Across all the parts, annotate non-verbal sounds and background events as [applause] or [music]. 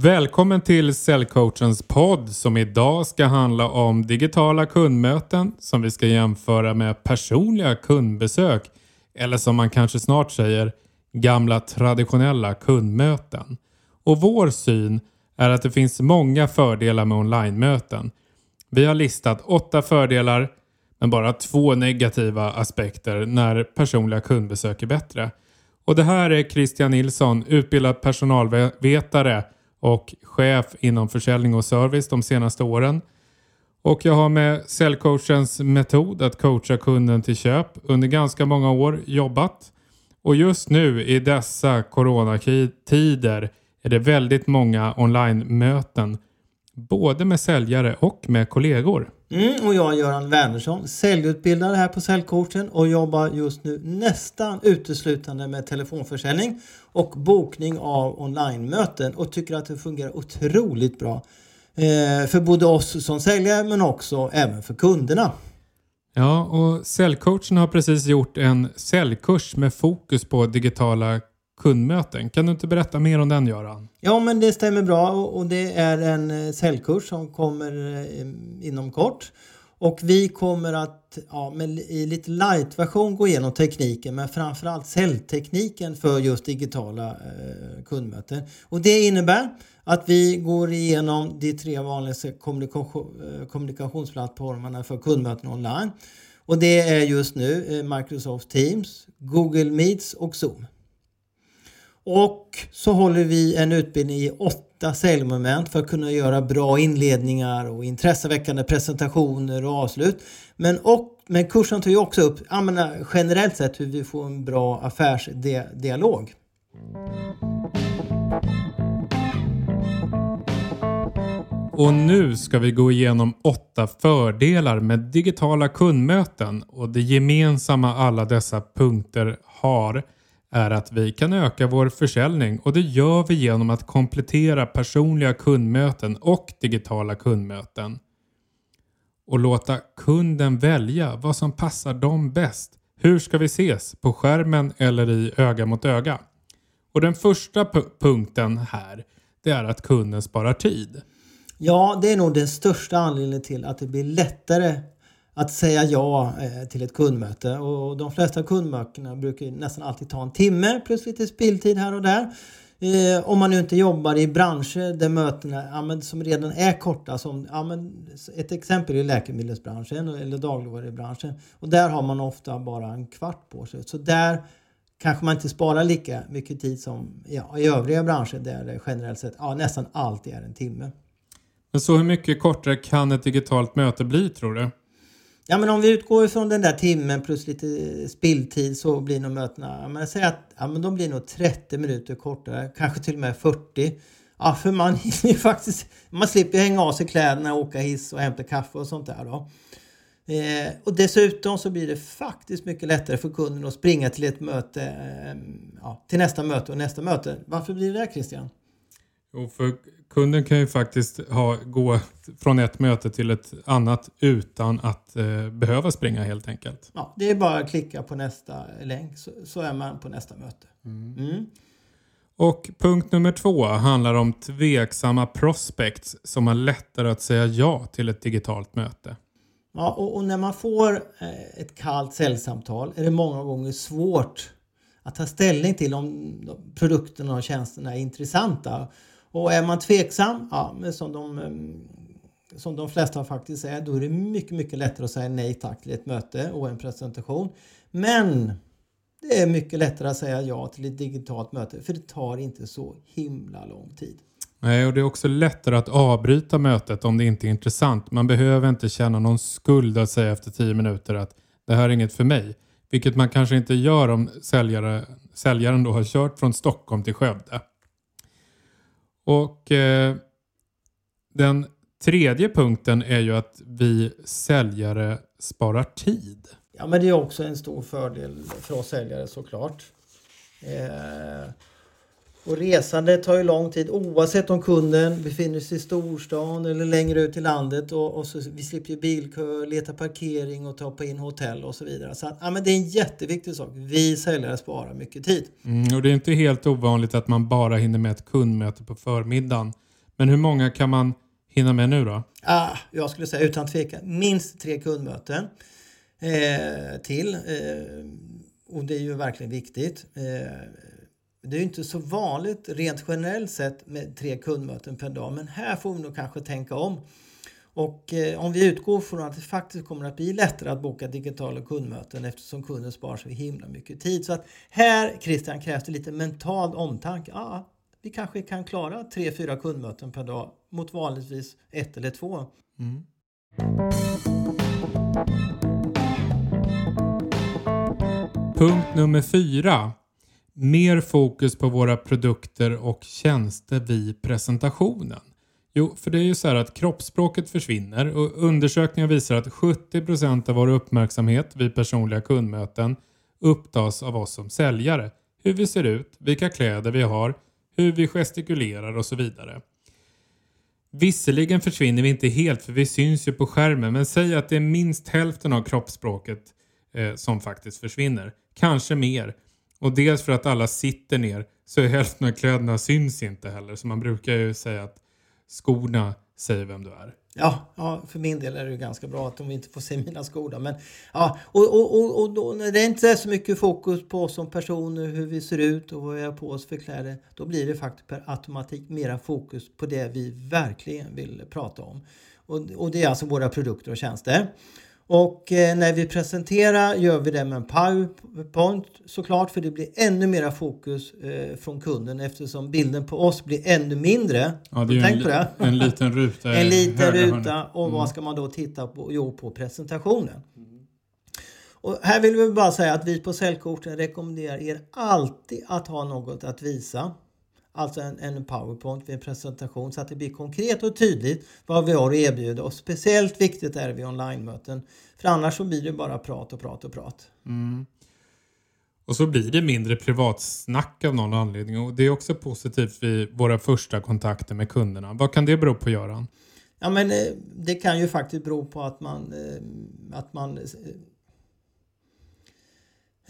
Välkommen till Säljcoachens podd som idag ska handla om digitala kundmöten som vi ska jämföra med personliga kundbesök eller som man kanske snart säger gamla traditionella kundmöten. Och vår syn är att det finns många fördelar med online-möten. Vi har listat åtta fördelar men bara två negativa aspekter när personliga kundbesök är bättre. Och det här är Christian Nilsson, utbildad personalvetare och chef inom försäljning och service de senaste åren. Och jag har med säljcoachens metod att coacha kunden till köp under ganska många år jobbat. Och just nu i dessa coronatider är det väldigt många online-möten. Både med säljare och med kollegor. Mm, och jag är Göran Wernersson, säljutbildare här på Säljcoachen och jobbar just nu nästan uteslutande med telefonförsäljning och bokning av online-möten och tycker att det fungerar otroligt bra. Eh, för både oss som säljare men också även för kunderna. Ja, och Säljcoachen har precis gjort en säljkurs med fokus på digitala kundmöten. Kan du inte berätta mer om den Göran? Ja men det stämmer bra och det är en eh, säljkurs som kommer eh, inom kort. Och vi kommer att ja, med, i lite light-version gå igenom tekniken men framförallt säljtekniken för just digitala eh, kundmöten. Och det innebär att vi går igenom de tre vanligaste kommunikation, eh, kommunikationsplattformarna för kundmöten online. Och det är just nu Microsoft Teams, Google Meets och Zoom. Och så håller vi en utbildning i åtta säljmoment för att kunna göra bra inledningar och intresseväckande presentationer och avslut. Men, och, men kursen tar ju också upp menar, eh, generellt sett hur vi får en bra affärsdialog. Och nu ska vi gå igenom åtta fördelar med digitala kundmöten och det gemensamma alla dessa punkter har är att vi kan öka vår försäljning och det gör vi genom att komplettera personliga kundmöten och digitala kundmöten. Och låta kunden välja vad som passar dem bäst. Hur ska vi ses? På skärmen eller i öga mot öga? Och den första punkten här det är att kunden sparar tid. Ja, det är nog den största anledningen till att det blir lättare att säga ja eh, till ett kundmöte. Och de flesta kundmötena brukar nästan alltid ta en timme plus lite spilltid här och där. Eh, om man nu inte jobbar i branscher där mötena ja, som redan är korta. Som, ja, men ett exempel är läkemedelsbranschen eller dagligvarubranschen. Och där har man ofta bara en kvart på sig. Så där kanske man inte sparar lika mycket tid som ja, i övriga branscher där det generellt sett ja, nästan alltid är en timme. Men så hur mycket kortare kan ett digitalt möte bli tror du? Ja men om vi utgår ifrån den där timmen plus lite spilltid så blir nog mötena, men säg att ja, men de blir nog 30 minuter kortare, kanske till och med 40. Ja för man [laughs] hinner faktiskt, man slipper hänga av sig kläderna, åka hiss och hämta kaffe och sånt där då. Eh, och dessutom så blir det faktiskt mycket lättare för kunden att springa till ett möte, eh, ja, till nästa möte och nästa möte. Varför blir det det Christian? Jo, för kunden kan ju faktiskt ha, gå från ett möte till ett annat utan att eh, behöva springa helt enkelt. Ja, det är bara att klicka på nästa länk så, så är man på nästa möte. Mm. Mm. Och punkt nummer två handlar om tveksamma prospects som har lättare att säga ja till ett digitalt möte. Ja, och, och när man får eh, ett kallt säljsamtal är det många gånger svårt att ta ställning till om produkterna och tjänsterna är intressanta. Och är man tveksam, ja, men som, de, ehm, som de flesta faktiskt är, då är det mycket, mycket lättare att säga nej tack till ett möte och en presentation. Men det är mycket lättare att säga ja till ett digitalt möte för det tar inte så himla lång tid. Nej, och det är också lättare att avbryta mötet om det inte är intressant. Man behöver inte känna någon skuld att säga efter tio minuter att det här är inget för mig. Vilket man kanske inte gör om säljare, säljaren då har kört från Stockholm till Skövde. Och eh, den tredje punkten är ju att vi säljare sparar tid. Ja, men det är också en stor fördel för oss säljare såklart. Eh, och resandet tar ju lång tid oavsett om kunden befinner sig i storstan eller längre ut i landet. Och, och så, vi slipper ju bilkö, leta parkering och ta in hotell och så vidare. Så att, ja, men det är en jätteviktig sak. Vi säljare sparar mycket tid. Mm, och det är inte helt ovanligt att man bara hinner med ett kundmöte på förmiddagen. Men hur många kan man hinna med nu då? Ah, jag skulle säga utan tvekan minst tre kundmöten eh, till. Eh, och det är ju verkligen viktigt. Eh, det är inte så vanligt rent generellt sett med tre kundmöten per dag men här får vi nog kanske tänka om. Och eh, om vi utgår från att det faktiskt kommer att bli lättare att boka digitala kundmöten eftersom kunden sparar så himla mycket tid. Så att här Christian krävs det lite mental omtanke. Ah, vi kanske kan klara tre, fyra kundmöten per dag mot vanligtvis ett eller två. Mm. Punkt nummer fyra. Mer fokus på våra produkter och tjänster vid presentationen. Jo, för det är ju så här att kroppsspråket försvinner och undersökningar visar att 70% av vår uppmärksamhet vid personliga kundmöten upptas av oss som säljare. Hur vi ser ut, vilka kläder vi har, hur vi gestikulerar och så vidare. Visserligen försvinner vi inte helt för vi syns ju på skärmen men säg att det är minst hälften av kroppsspråket eh, som faktiskt försvinner. Kanske mer. Och dels för att alla sitter ner så är hälften av kläderna syns inte heller. Så man brukar ju säga att skorna säger vem du är. Ja, ja, för min del är det ganska bra att de inte får se mina skor. Då. Men, ja, och, och, och, och då, när det inte är så mycket fokus på oss som personer, hur vi ser ut och vad vi har på oss för kläder, då blir det faktiskt per automatik mera fokus på det vi verkligen vill prata om. Och, och det är alltså våra produkter och tjänster. Och eh, när vi presenterar gör vi det med en powerpoint såklart för det blir ännu mera fokus eh, från kunden eftersom bilden på oss blir ännu mindre. Ja, det är Tänk en, på det. en liten ruta. [laughs] en liten ruta och mm. vad ska man då titta på? Jo, på presentationen. Och här vill vi bara säga att vi på Säljkorten rekommenderar er alltid att ha något att visa. Alltså en, en powerpoint vid en presentation så att det blir konkret och tydligt vad vi har att erbjuda. Och speciellt viktigt är det vid online-möten. För annars så blir det bara prat och prat och prat. Mm. Och så blir det mindre privatsnack av någon anledning. Och det är också positivt vid våra första kontakter med kunderna. Vad kan det bero på Göran? Ja men eh, det kan ju faktiskt bero på att man, eh, att man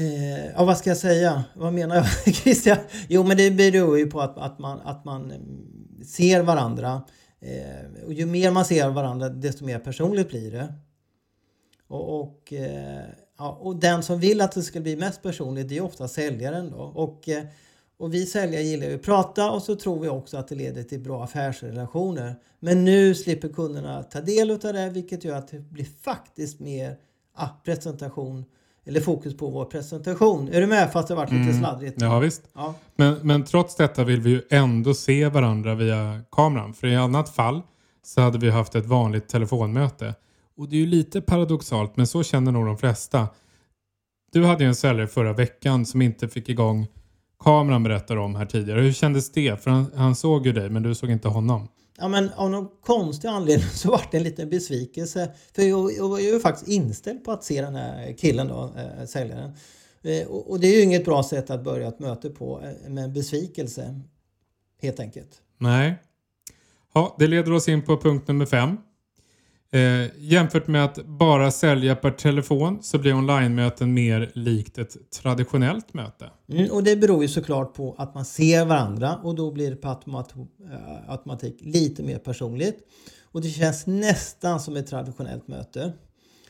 eh, ja, vad ska jag säga? Vad menar jag [laughs] Christian? Jo, men det beror ju på att, att, man, att man eh, ser varandra. Eh, och ju mer man ser varandra desto mer personligt blir det. Och, och, eh, ja, och den som vill att det ska bli mest personligt det är ofta säljaren. Då. Och, eh, och vi säljare gillar ju att prata och så tror vi också att det leder till bra affärsrelationer. Men nu slipper kunderna ta del av det vilket gör att det blir faktiskt mer ah, presentation eller fokus på vår presentation. Är du med fast det varit lite mm. sladdrigt? Ja visst. Ja. Men, men trots detta vill vi ju ändå se varandra via kameran. För i annat fall så hade vi haft ett vanligt telefonmöte. Och det är ju lite paradoxalt men så känner nog de flesta. Du hade ju en säljare förra veckan som inte fick igång kameran berättade om här tidigare. Hur kändes det? För han, han såg ju dig men du såg inte honom ja, men av någon konstig anledning [laughs] så var det en liten besvikelse. För jag, jag var ju faktiskt inställd på att se den här killen då, äh, säljaren. Eh, och, och, det är ju inget bra sätt att börja ett möte på eh, med en besvikelse. Helt enkelt. Nej. Ja, det leder oss in på punkt nummer fem. Eh, jämfört med att bara sälja per telefon så blir online-möten mer likt ett traditionellt möte. Mm, och det beror ju såklart på att man ser varandra och då blir det på automat eh, automatik lite mer personligt. Och det känns nästan som ett traditionellt möte.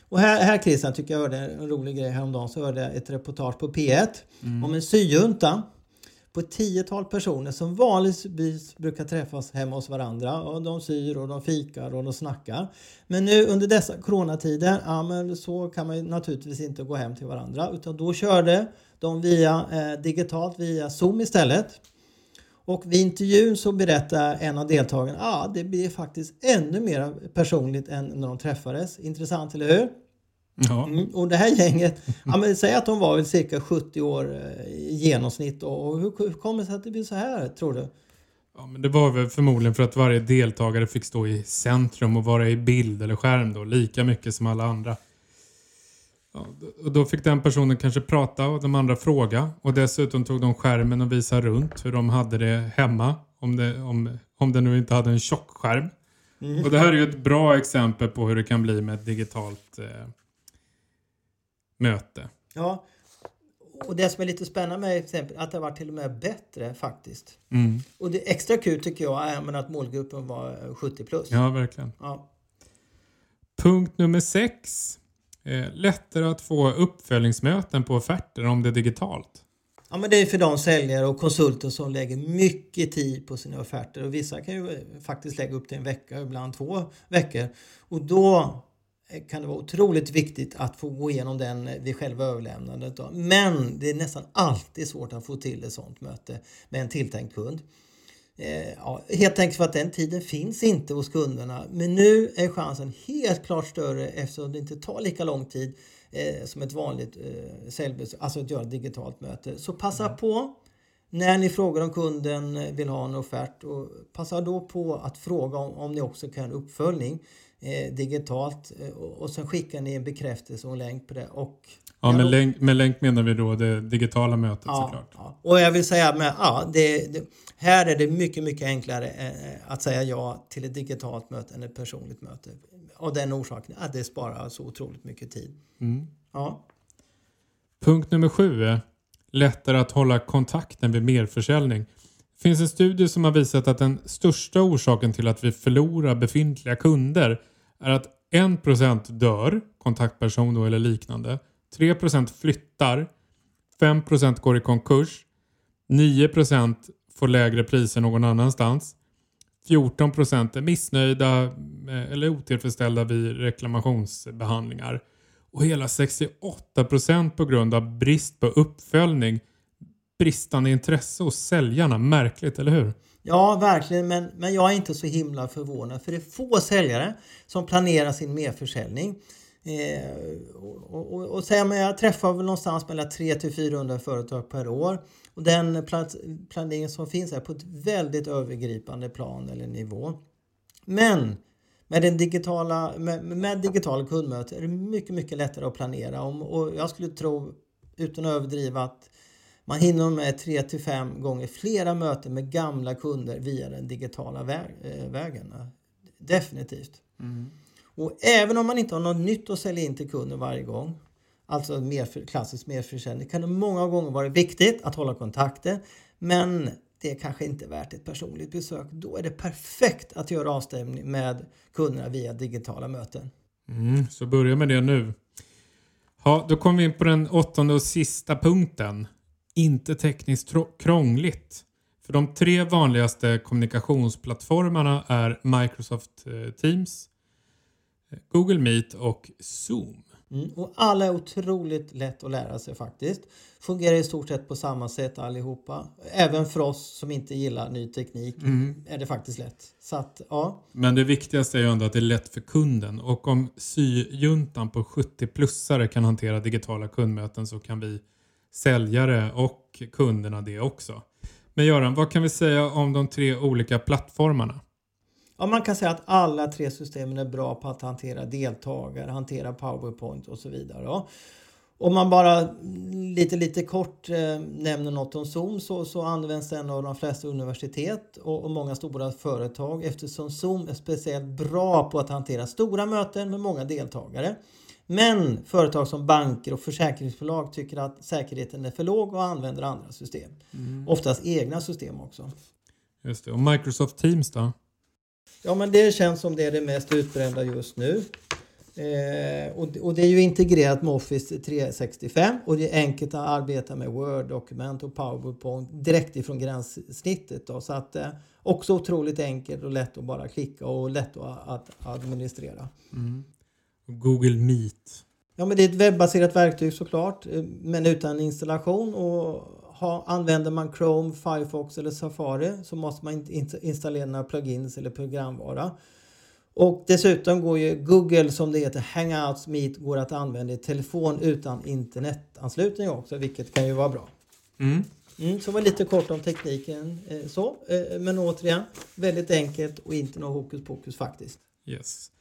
Och här, här Christian tycker jag hörde en rolig grej häromdagen så hörde jag ett reportage på P1 mm. om en syjunta på ett tiotal personer som vanligtvis brukar träffas hemma hos varandra. Och de syr och de fikar och de snackar. Men nu under dessa coronatider, ja men så kan man ju naturligtvis inte gå hem till varandra. Utan då körde de via eh, digitalt via Zoom istället. Och vid intervjun så berättar en av deltagarna att ah, det blir faktiskt ännu mer personligt än när de träffades. Intressant, eller hur? Ja. Mm, och det här gänget, ja, men säg att de var väl cirka 70 år eh, i genomsnitt. Och hur, hur kommer det sig att det blir så här, tror du? Ja, men det var väl förmodligen för att varje deltagare fick stå i centrum och vara i bild eller skärm då, lika mycket som alla andra. Ja, och då fick den personen kanske prata och de andra fråga. Och dessutom tog de skärmen och visade runt hur de hade det hemma. Om det, om, om det nu inte hade en tjockskärm. Mm. Och det här är ju ett bra exempel på hur det kan bli med ett digitalt eh, möte. Ja, och det som är lite spännande med exempel att det var till och med bättre faktiskt. Mm. Och det extra kul tycker jag är att målgruppen var 70 plus. Ja, verkligen. Ja. Punkt nummer sex. Eh, lättare att få uppföljningsmöten på offerter om det är digitalt. Ja, men det är för de säljare och konsulter som lägger mycket tid på sina offerter. Och vissa kan ju faktiskt lägga upp till en vecka, ibland två veckor. Och då kan det vara otroligt viktigt att få gå igenom den vid själva överlämnandet. Då. Men det är nästan alltid svårt att få till ett sådant möte med en tilltänkt kund. Eh, ja, helt enkelt för att den tiden finns inte hos kunderna. Men nu är chansen helt klart större eftersom det inte tar lika lång tid eh, som ett vanligt eh, säljbesök, alltså att göra ett digitalt möte. Så passa mm. på när ni frågar om kunden vill ha en offert och passa då på att fråga om, om ni också kan uppföljning eh, digitalt eh, och, och sen skickar ni en bekräftelse och en länk på det. Och, ja, med, länk, med länk menar vi då det digitala mötet ja, såklart. Ja. Och jag vill säga med, ja, det, det, här är det mycket, mycket enklare eh, att säga ja till ett digitalt möte än ett personligt möte. Av den orsaken att det sparar så otroligt mycket tid. Mm. Ja. Punkt nummer sju är lättare att hålla kontakten vid merförsäljning. Det finns en studie som har visat att den största orsaken till att vi förlorar befintliga kunder är att 1% dör, kontaktperson då eller liknande. 3% flyttar. 5% går i konkurs. 9% får lägre priser någon annanstans. 14% är missnöjda eh, eller otillfredsställda vid reklamationsbehandlingar. Och hela 68% på grund av brist på uppföljning. Bristande intresse hos säljarna. Märkligt, eller hur? Ja, verkligen. Men, men jag är inte så himla förvånad. För det är få säljare som planerar sin merförsäljning. Eh, och, och, och säga, jag träffar väl någonstans mellan 300 till 400 företag per år. Och den planering som finns är på ett väldigt övergripande plan eller nivå. Men med, den digitala, med, med digitala kundmöten är det mycket, mycket lättare att planera. Om, och jag skulle tro, utan att överdriva, att man hinner med 3 till 5 gånger flera möten med gamla kunder via den digitala äh, vägen. Definitivt. Mm. Och även om man inte har något nytt att sälja in till kunden varje gång, alltså mer, klassisk merförsäljning, kan det många gånger vara viktigt att hålla kontakter. Men det är kanske inte värt ett personligt besök. Då är det perfekt att göra avstämning med kunderna via digitala möten. Mm, så börja med det nu. Ja, då kommer vi in på den åttonde och sista punkten inte tekniskt krångligt. För de tre vanligaste kommunikationsplattformarna är Microsoft eh, Teams, eh, Google Meet och Zoom. Mm, och alla är otroligt lätt att lära sig faktiskt. Fungerar i stort sett på samma sätt allihopa. Även för oss som inte gillar ny teknik mm. är det faktiskt lätt. Så att, ja. Men det viktigaste är ju ändå att det är lätt för kunden. Och om syjuntan på 70-plussare kan hantera digitala kundmöten så kan vi säljare och kunderna det också. Men Göran, vad kan vi säga om de tre olika plattformarna? Ja, man kan säga att alla tre systemen är bra på att hantera deltagare, hantera Powerpoint och så vidare. Om man bara lite, lite kort eh, nämner något om Zoom så, så används den av de flesta universitet och, och, många stora företag eftersom Zoom är speciellt bra på att hantera stora möten med många deltagare. Men företag som banker och försäkringsbolag tycker att säkerheten är för låg och använder andra system. Mm. Oftast egna system också. Just det. Och Microsoft Teams då? Ja, men det känns som det är det mest utbrända just nu. Eh, och, och, det är ju integrerat med Office 365 och det är enkelt att arbeta med Word-dokument och PowerPoint direkt ifrån gränssnittet. Då, så att eh, också otroligt enkelt och lätt att bara klicka och lätt att, att administrera. Mm. Google Meet? Ja, men det är ett webbaserat verktyg såklart, eh, men utan installation. Och ha, använder man Chrome, Firefox eller Safari så måste man inte installera några plugins eller programvara. Och dessutom går ju Google, som det heter, Hangouts Meet går att använda i telefon utan internetanslutning också, vilket kan ju vara bra. Mm. Mm, så var lite kort om tekniken. Eh, så. Eh, men återigen, väldigt enkelt och inte något hokus pokus faktiskt. Yes.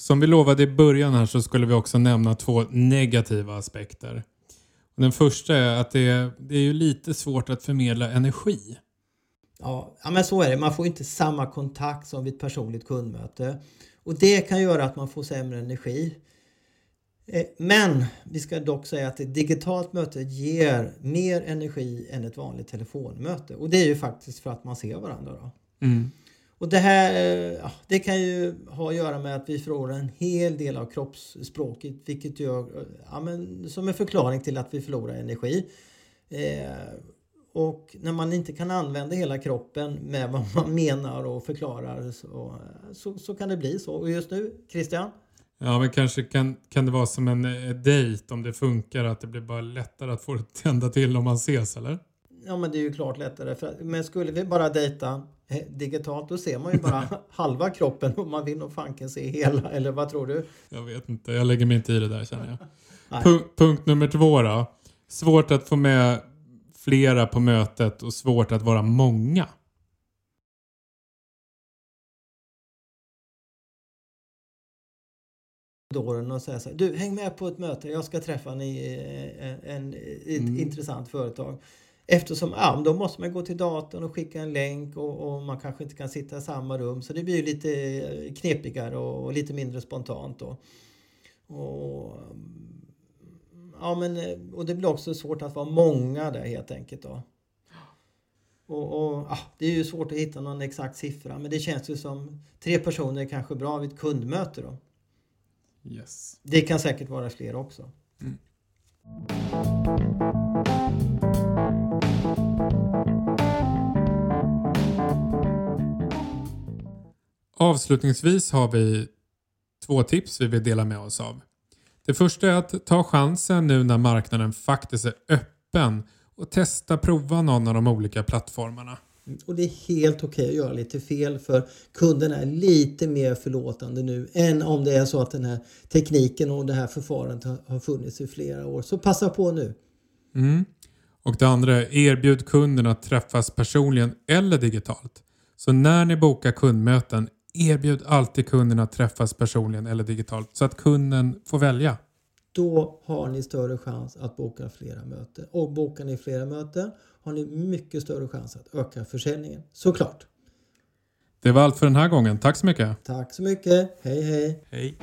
Som vi lovade i början här så skulle vi också nämna två negativa aspekter. Den första är att det är, det är ju lite svårt att förmedla energi. Ja, men så är det. Man får inte samma kontakt som vid ett personligt kundmöte. Och det kan göra att man får sämre energi. Eh, men vi ska dock säga att ett digitalt möte ger mer energi än ett vanligt telefonmöte. Och det är ju faktiskt för att man ser varandra. Då. Mm. Och det här eh, ja, det kan ju ha att göra med att vi förlorar en hel del av kroppsspråket vilket gör, eh, ja, men, som en förklaring till att vi förlorar energi. Eh, och när man inte kan använda hela kroppen med vad man [laughs] menar och förklarar så, eh, så, så kan det bli så. Och just nu, Christian? Ja, men kanske kan, kan det vara som en dejt om det funkar, att det blir bara lättare att få det tända till om man ses, eller? Ja, men det är ju klart lättare. För, men skulle vi bara dejta eh, digitalt då ser man ju bara [laughs] halva kroppen och man vill nog fanken se hela, eller vad tror du? Jag vet inte, jag lägger mig inte i det där känner jag. [laughs] Punkt, punkt nummer två då. Svårt att få med flera på mötet och svårt att vara många. och säga så här, du häng med på ett möte, jag ska träffa en, en, en ett mm. intressant företag. Eftersom ja, då måste man gå till datorn och skicka en länk och, och, man kanske inte kan sitta i samma rum så det blir lite knepigare och, och lite mindre spontant då. Och, ja, men, och det blir också svårt att vara många där helt enkelt då. Och, och ja, det är ju svårt att hitta någon exakt siffra men det känns ju som tre personer är kanske bra vid ett kundmöte då. Yes. Det kan säkert vara fler också. Mm. Avslutningsvis har vi två tips vi vill dela med oss av. Det första är att ta chansen nu när marknaden faktiskt är öppen och testa prova någon av de olika plattformarna. Och det är helt okej okay att göra lite fel för kunden är lite mer förlåtande nu än om det är så att den här tekniken och det här förfarandet har funnits i flera år. Så passa på nu. Mm. Och det andra är erbjud kunden att träffas personligen eller digitalt. Så när ni bokar kundmöten, erbjud alltid kunden att träffas personligen eller digitalt så att kunden får välja. Då har ni större chans att boka flera möten. Och bokar ni flera möten har ni mycket större chans att öka försäljningen. Såklart. Det var allt för den här gången. Tack så mycket. Tack så mycket. Hej hej. Hej.